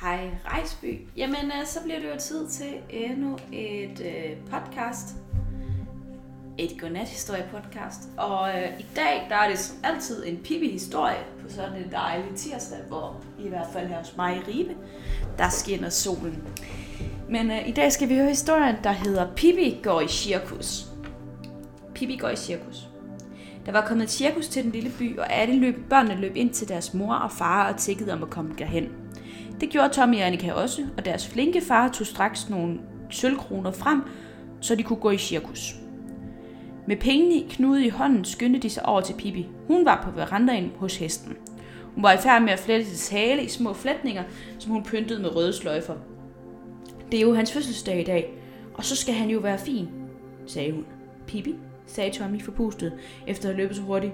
Hej Rejsby. Jamen, øh, så bliver det jo tid til endnu et øh, podcast. Et godnathistorie-podcast. Og øh, i dag, der er det som altid en Pippi-historie på sådan en dejlig tirsdag, hvor i hvert fald her hos mig i Ribe, der skinner solen. Men øh, i dag skal vi høre historien, der hedder Pippi går i cirkus. Pippi går i cirkus. Der var kommet et cirkus til den lille by, og alle løb, børnene løb ind til deres mor og far og tikkede om at komme derhen. Det gjorde Tommy og Annika også, og deres flinke far tog straks nogle sølvkroner frem, så de kunne gå i cirkus. Med pengene knudet knude i hånden skyndte de sig over til Pippi. Hun var på verandaen hos hesten. Hun var i færd med at flette til hale i små flætninger, som hun pyntede med røde sløjfer. Det er jo hans fødselsdag i dag, og så skal han jo være fin, sagde hun. Pippi, sagde Tommy forpustet, efter at have løbet så hurtigt.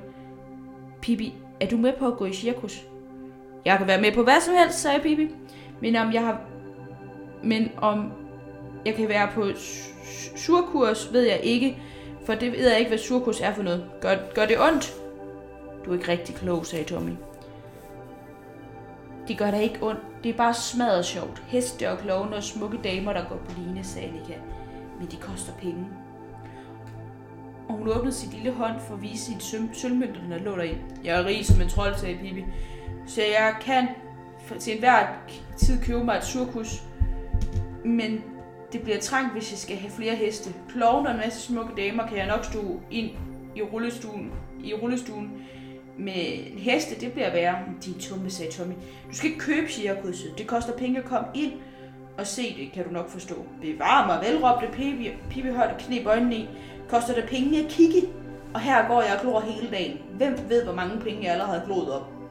Pippi, er du med på at gå i cirkus? Jeg kan være med på hvad som helst, sagde Pippi. Men om jeg har... Men om jeg kan være på surkurs, ved jeg ikke. For det ved jeg ikke, hvad surkurs er for noget. Gør, gør det ondt? Du er ikke rigtig klog, sagde Tommy. Det gør da ikke ondt. Det er bare smadret sjovt. Heste og klovne og smukke damer, der går på line, sagde Annika. Men det koster penge. Og hun åbnede sit lille hånd for at vise sit sølvmønter, der lå deri. Jeg er rig som en trold, sagde Pippi. Så jeg kan til enhver tid købe mig et surkus. Men det bliver trængt, hvis jeg skal have flere heste. Klovne og en masse smukke damer kan jeg nok stå ind i rullestuen, i rullestuen. Men heste, det bliver værre. Din tumme, sagde Tommy. Du skal ikke købe cirkuset. Det koster penge at komme ind og se det, kan du nok forstå. Bevar mig, velråbte Pippi. Pippi holdt knep øjnene i. Koster det penge at kigge? Og her går jeg og glor hele dagen. Hvem ved, hvor mange penge jeg allerede har glået op?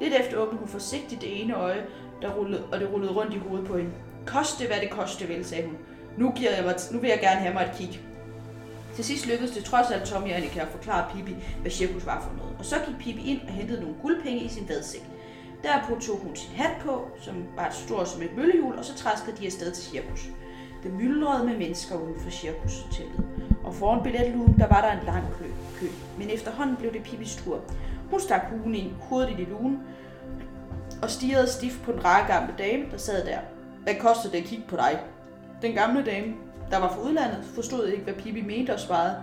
Lidt efter åbnede hun forsigtigt det ene øje, der rullede, og det rullede rundt i hovedet på hende. Koste hvad det koste vil, sagde hun. Nu, giver jeg mig nu vil jeg gerne have mig et kig. Til sidst lykkedes det trods alt Tommy og Annika at forklare Pippi, hvad cirkus var for noget. Og så gik Pippi ind og hentede nogle guldpenge i sin vadsæk. Derpå tog hun sin hat på, som var stort som et møllehjul, og så træskede de afsted til cirkus. Det myldrede med mennesker uden for cirkushotellet, og foran billetlugen der var der en lang kø. Men efterhånden blev det Pippis tur. Hun stak hugen ind, hovedet i lugen og stirrede stift på den rare gamle dame, der sad der. Hvad koster det at kigge på dig? Den gamle dame, der var fra udlandet, forstod ikke, hvad Pippi mente og svarede.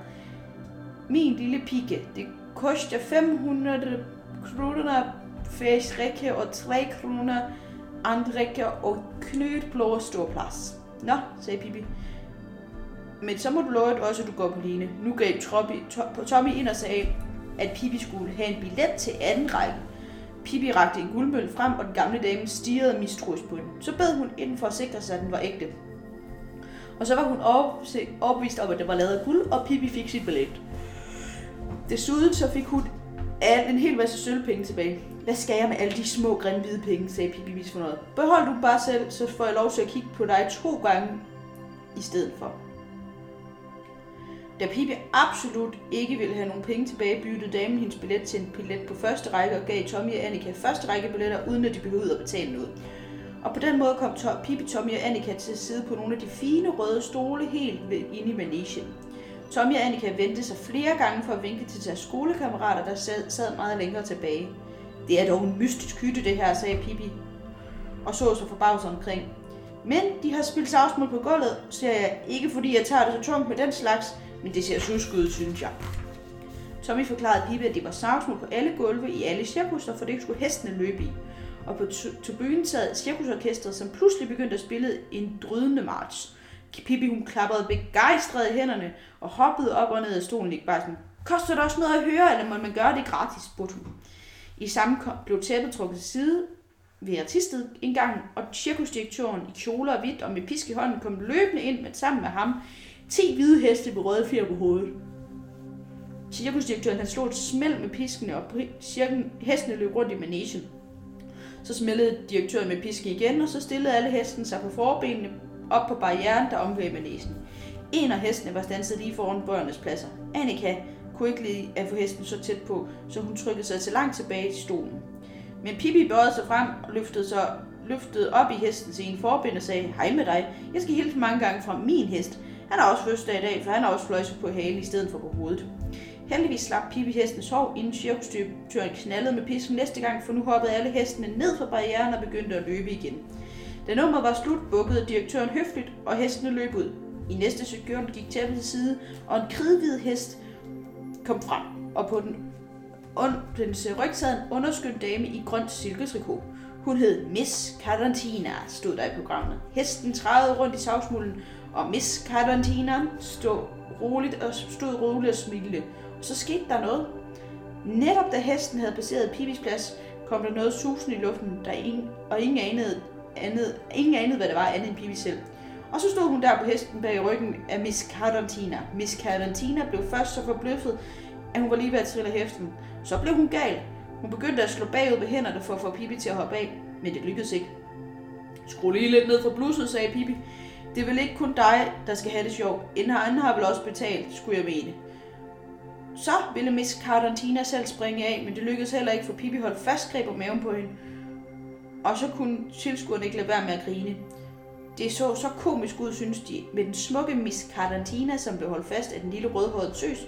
Min lille pike, det koster 500 kroner fæs række og 3 kroner række og knødblå ståplads. Nå, sagde Pippi. Men så må du love også, at du går på line. Nu gav Tommy ind og sagde, at Pippi skulle have en billet til anden række. Pippi rakte en guldmølle frem, og den gamle dame stirrede mistroisk på den. Så bed hun ind for at sikre sig, at den var ægte. Og så var hun overbevist om, at det var lavet af guld, og Pippi fik sit billet. Desuden så fik hun en hel masse sølvpenge tilbage. Hvad skal jeg med alle de små, grimme hvide penge, sagde Pippi misfornøjet. Behold du bare selv, så får jeg lov til at kigge på dig to gange i stedet for. Da Pippi absolut ikke ville have nogen penge tilbage, byttede damen hendes billet til en billet på første række og gav Tommy og Annika første række billetter, uden at de behøvede at betale noget. Og på den måde kom Pippi, Tommy og Annika til at sidde på nogle af de fine røde stole helt inde i manesien. Tommy og Annika vendte sig flere gange for at vinke til deres skolekammerater, der sad meget længere tilbage. Det er dog en mystisk hytte det her, sagde Pippi, og så sig forbavset omkring. Men de har spillet savsmål på gulvet, siger jeg, ikke fordi jeg tager det så tungt med den slags, men det ser susk ud, synes jeg. Tommy forklarede Pippi, at det var savsmål på alle gulve i alle cirkusser, for det skulle hestene løbe i. Og på tribunen sad cirkusorkestret, som pludselig begyndte at spille en drydende march. Pippi hun klappede begejstret i hænderne og hoppede op og ned af stolen. Ikke bare sådan, koster det også noget at høre, eller må man gøre det gratis, spurgte hun. I samme blev tæppet trukket til side ved artistet en og cirkusdirektøren i kjoler og hvidt og med pisk i hånden kom løbende ind med sammen med ham 10 hvide heste med røde fjer på hovedet. Cirkusdirektøren han slog et smæld med piskene, og cirken, hestene løb rundt i managen. Så smældede direktøren med pisken igen, og så stillede alle hesten sig på forbenene op på barrieren, der omgav managen. En af hestene var stanset lige foran børnenes pladser. Annika kunne ikke lide at få hesten så tæt på, så hun trykkede sig til langt tilbage i stolen. Men Pippi bøjede sig frem og løftede, sig, løftede op i hesten til en forbind og sagde, hej med dig, jeg skal hilse mange gange fra min hest. Han har også fødselsdag i dag, for han har også fløjset på halen i stedet for på hovedet. Heldigvis slap Pippi hesten sov, inden cirkustyren knaldede med pisken næste gang, for nu hoppede alle hestene ned fra barrieren og begyndte at løbe igen. Da nummeret var slut, bukkede direktøren høfligt, og hestene løb ud. I næste sekund gik tæppet til side, og en kridhvid hest kom frem, og på den, on, dens ryg sad en underskøn dame i grønt silketrikot. Hun hed Miss Carantina, stod der i programmet. Hesten trædede rundt i savsmulden, og Miss Carantina stod roligt og stod roligt og smilte. Og så skete der noget. Netop da hesten havde passeret Pibis plads, kom der noget susende i luften, der ingen, og ingen anede, andet, ingen anede, hvad det var andet end Pibi selv. Og så stod hun der på hesten bag ryggen af Miss Carantina. Miss Carantina blev først så forbløffet, at hun var lige ved at trille hesten. Så blev hun gal. Hun begyndte at slå bagud med hænderne for at få Pippi til at hoppe af, men det lykkedes ikke. Skru lige lidt ned fra blusset, sagde Pippi. Det er vel ikke kun dig, der skal have det sjovt. Inden har vel også betalt, skulle jeg mene. Så ville Miss Cardantina selv springe af, men det lykkedes heller ikke, for Pippi holdt fast greb om maven på hende. Og så kunne tilskuerne ikke lade være med at grine. Det så så komisk ud, synes de, med den smukke Miss Cardantina, som blev holdt fast af den lille rødhårede tøs,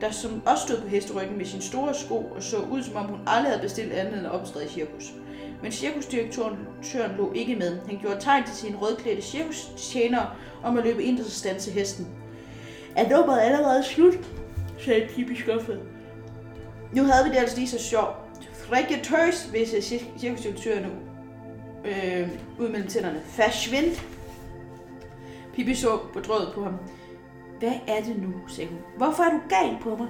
der som også stod på hesteryggen med sine store sko og så ud, som om hun aldrig havde bestilt andet end optræde i cirkus. Men cirkusdirektøren lå ikke med. Han gjorde tegn til sine rødklædte cirkustjenere om at løbe ind og stanse hesten. Er nummeret allerede slut? sagde Pippi skuffet. Nu havde vi det altså lige så sjovt. Frække tøs, hvis cirkusdirektøren nu øh, ud mellem tænderne. Forsvind! Pippi så bedrøvet på ham. Hvad er det nu, sagde hun. Hvorfor er du gal på mig?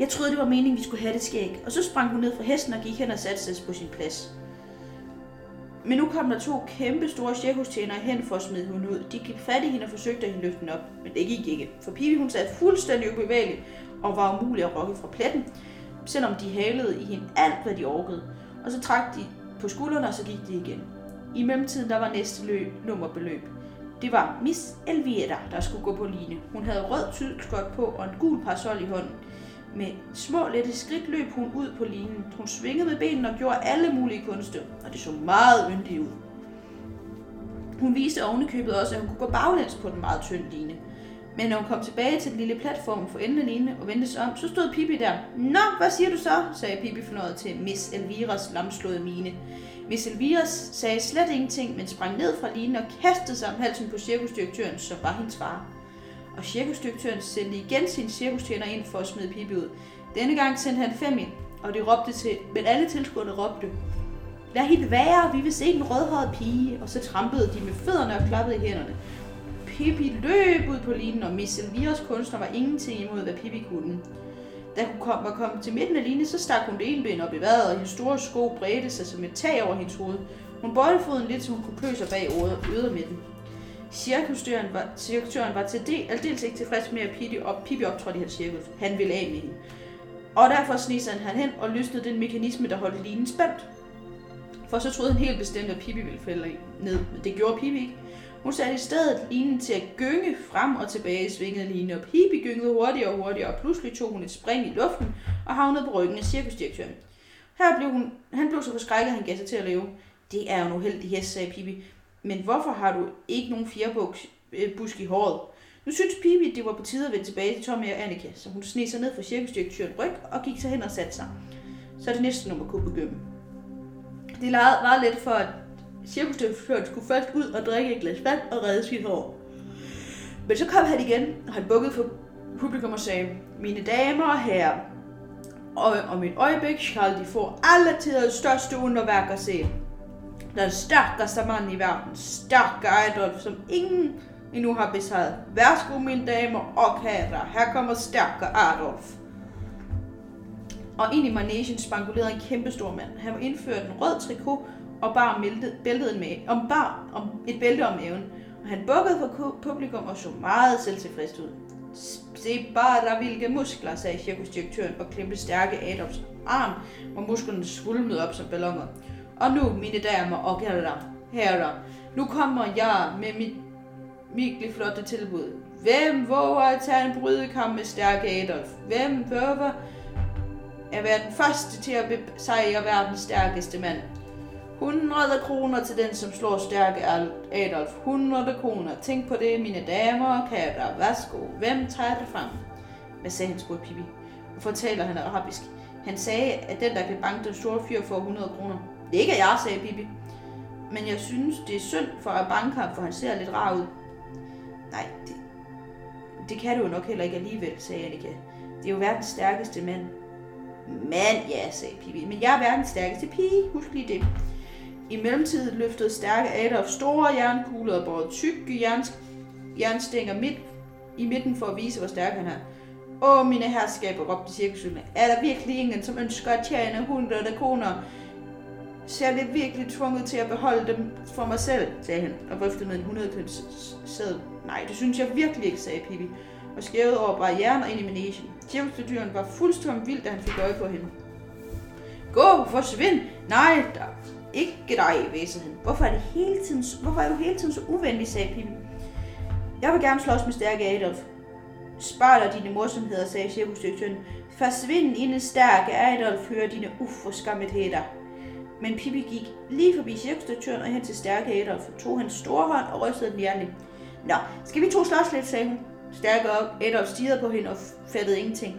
Jeg troede, det var meningen, vi skulle have det skæg. Og så sprang hun ned fra hesten og gik hen og satte sig på sin plads. Men nu kom der to kæmpe store cirkustjenere hen for at smide hende ud. De gik fat i hende og forsøgte at hende løfte den op, men det gik ikke. For Pippi hun sad fuldstændig ubevægelig og var umulig at rokke fra pletten, selvom de halede i hende alt, hvad de orkede. Og så trak de på skuldrene, og så gik de igen. I mellemtiden der var næste løb, nummerbeløb. Det var Miss Elvira, der skulle gå på line. Hun havde rød tydskot på og en gul parasol i hånden. Med små lette skridt løb hun ud på linen. Hun svingede med benene og gjorde alle mulige kunste, og det så meget yndigt ud. Hun viste ovenikøbet også, at hun kunne gå baglæns på den meget tynde line. Men når hun kom tilbage til den lille platform for enden af line og vendte sig om, så stod Pippi der. Nå, hvad siger du så? sagde Pippi fornøjet til Miss Elviras lamslåede mine. Miss Elviras sagde slet ingenting, men sprang ned fra linen og kastede sig om halsen på cirkusdirektøren, som var hendes far. Og cirkusdirektøren sendte igen sin cirkustjener ind for at smide Pippi ud. Denne gang sendte han fem ind, og de råbte til, men alle tilskuerne råbte, Lad hende være, vi vil se en rødhåret pige, og så trampede de med fødderne og klappede i hænderne. Pippi løb ud på linen, og Miss Elviras kunstner var ingenting imod, hvad Pippi kunne. Da hun kom, var kommet til midten af linjen, så stak hun det ene ben op i vejret, og hendes store sko bredte sig som et tag over hendes hoved. Hun bøjede foden lidt, så hun kunne klø sig bag ydermidten. Cirkustøren var, cirkustøren var til del, aldeles ikke tilfreds med, at Pippi, op, Pippi optrådte i hans cirkus. Han ville af med hende. Og derfor snisede han hen og løsnede den mekanisme, der holdt linen spændt. For så troede han helt bestemt, at Pippi ville falde ned, men det gjorde Pippi ikke. Hun satte i stedet linen til at gynge frem og tilbage i svingede linen op. Hippie gyngede hurtigere og hurtigere, og pludselig tog hun et spring i luften og havnede på ryggen af cirkusdirektøren. Her blev hun, han blev så forskrækket, at han gav sig til at leve. Det er jo en uheldig hest, sagde Pippi. Men hvorfor har du ikke nogen fjerbusk øh, i håret? Nu synes Pippi, det var på tide at vende tilbage til Tommy og Annika, så hun sneg sig ned fra cirkusdirektøren ryg og gik sig hen og satte sig. Så det næste nummer kunne begynde. Det var lidt for, at cirkusdirektøren skulle først ud og drikke et glas vand og redde sit hår. Men så kom han igen, og han bukkede for publikum og sagde, mine damer og herrer, og om et øjeblik skal de få alle tiders største underværk at se. Den stærkeste mand i verden, stærke Adolf, som ingen endnu har besejret. Værsgo, mine damer og herrer, her kommer stærke Adolf. Og ind i manesien spankulerede en kæmpe stor mand. Han var indført en rød trikot og bar bæltet med, om bar om et bælte om maven. Og han bukkede for publikum og så meget selvtilfreds ud. Se bare, hvilke muskler, sagde cirkusdirektøren og klemte stærke Adams arm, hvor musklerne svulmede op som ballonger. Og nu, mine damer og herrer, herrer nu kommer jeg med mit virkelig flotte tilbud. Hvem våger at tage en brydekamp med stærke Adolf? Hvem våger at være den første til at besejre verdens stærkeste mand? 100 kroner til den, som slår stærke Adolf. 100 kroner. Tænk på det, mine damer og katter. Værsgo. Hvem tager det frem? Hvad sagde han, spurgte Pippi. Og fortæller han arabisk. Han sagde, at den, der kan banke den store fyr, får 100 kroner. Det er ikke jeg, sagde Pippi. men jeg synes, det er synd for at banke ham, for han ser lidt rar ud. Nej, det, det kan du jo nok heller ikke alligevel, sagde Annika. Det er jo verdens stærkeste mand. Mand, ja, sagde Pippi, men jeg er verdens stærkeste pige, husk lige det. I mellemtiden løftede stærke Adolf store jernkugler og båret tykke jerns, jernstænger midt i midten for at vise, hvor stærk han er. Åh, mine herskaber, råbte cirkusøgene. Er der virkelig ingen, som ønsker at tjene hundrede kroner? Ser det virkelig tvunget til at beholde dem for mig selv, sagde han, og viftede med en 100 sæd. Nej, det synes jeg virkelig ikke, sagde Pippi, og skævede over barrieren og ind i managen. Cirkusdyren var fuldstændig vild, da han fik øje på hende. Gå, forsvind! Nej, der ikke dig, væsede han. Hvorfor er, det hele tiden, hvorfor er du hele tiden så uvenlig, sagde Pippi. Jeg vil gerne slås med stærke Adolf. Spar dig dine morsomheder, sagde cirkusdirektøren. Forsvind inden stærke Adolf hører dine uforskammetheder. Men Pippi gik lige forbi cirkusdirektøren og hen til stærke Adolf, tog hans store hånd og rystede den hjerneligt. Nå, skal vi to slås lidt, sagde hun. Stærke Adolf stirrede på hende og fattede ingenting.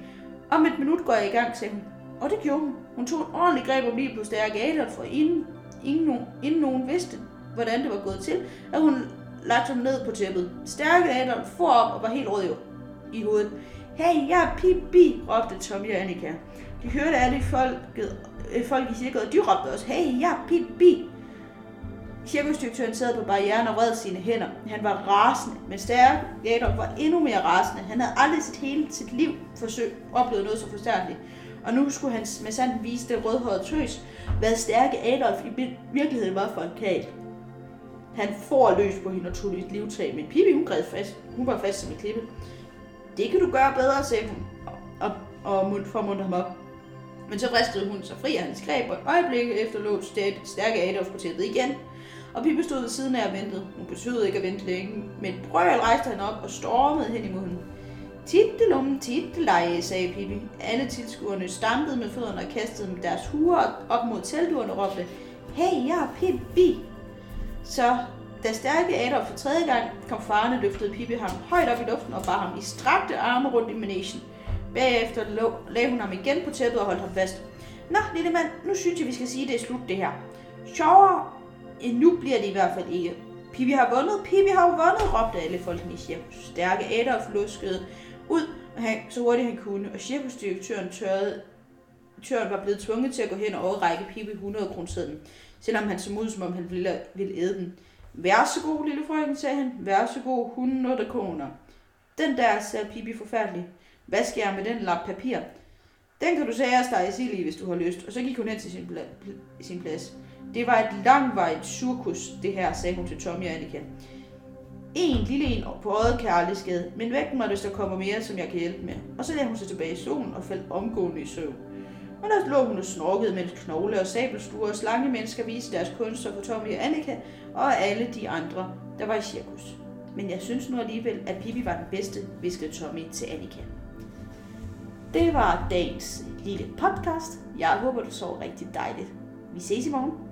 Om et minut går jeg i gang, sagde hun. Og det gjorde hun. Hun tog en ordentlig greb om lige på stærke Adolf, og inden, ingen, inden nogen vidste, hvordan det var gået til, at hun lagde ham ned på tæppet. Stærke Adolf for op og var helt rød i hovedet. Hey, jeg er Pippi, råbte Tommy og Annika. De hørte alle folket, øh, folk i cirklet, og de råbte også, hey, jeg er Pippi. Cirkusdirektøren sad på barrieren og vred sine hænder. Han var rasende, men stærke Adolf var endnu mere rasende. Han havde aldrig sit hele sit liv forsøgt oplevet noget så forstærkeligt. Og nu skulle han med sandt vise det rødhårede tøs, hvad stærke Adolf i virkeligheden var for en kæl. Han får løs på hende og tog et livtag, men Pippi hun græd fast. Hun var fast som en klippe. Det kan du gøre bedre, sagde hun, og, og, og formundte ham op. Men så vristede hun sig fri af hans greb, og et øjeblik efter lå stærke Adolf på tæppet igen. Og Pippi stod ved siden af og ventede. Hun besøgte ikke at vente længe, men brøl rejste han op og stormede hen imod hende. Tittelum, titteleje, sagde Pippi. Alle tilskuerne stampede med fødderne og kastede med deres huer op mod teltduerne og råbte, Hey, jeg er Pippi! Så da stærke Adolf for tredje gang kom farne, løftede Pippi ham højt op i luften og bar ham i strakte arme rundt i managen. Bagefter lagde hun ham igen på tæppet og holdt ham fast. Nå, lille mand, nu synes jeg, vi skal sige, at det er slut det her. Sjovere end nu bliver det i hvert fald ikke. Pippi har vundet, Pippi har vundet, råbte alle folkene i hjem. Stærke Adolf luskede ud, og han, så hurtigt han kunne, og cirkusdirektøren tørrede, tøren var blevet tvunget til at gå hen og overrække Pippi 100 kroner selvom han så ud, som om han ville, ville æde den. Vær så god, lille frøken, sagde han. Vær så god, 100 kroner. Den der, sagde Pippi forfærdelig. Hvad skal jeg med den lap papir? Den kan du sige dig i sild i, hvis du har lyst. Og så gik hun hen til sin, pla- sin plads. Det var et langvejt surkus, det her, sagde hun til Tommy og Annika. En lille en på øjet kan aldrig skade, men væk mig, hvis der kommer mere, som jeg kan hjælpe med. Og så lagde hun sig tilbage i solen og faldt omgående i søvn. Og der lå hun og snorkede, mens knogle og sabelstuer og slange mennesker viste deres kunster for Tommy og Annika og alle de andre, der var i cirkus. Men jeg synes nu alligevel, at Pippi var den bedste, viskede Tommy til Annika. Det var dagens lille podcast. Jeg håber, du sov rigtig dejligt. Vi ses i morgen.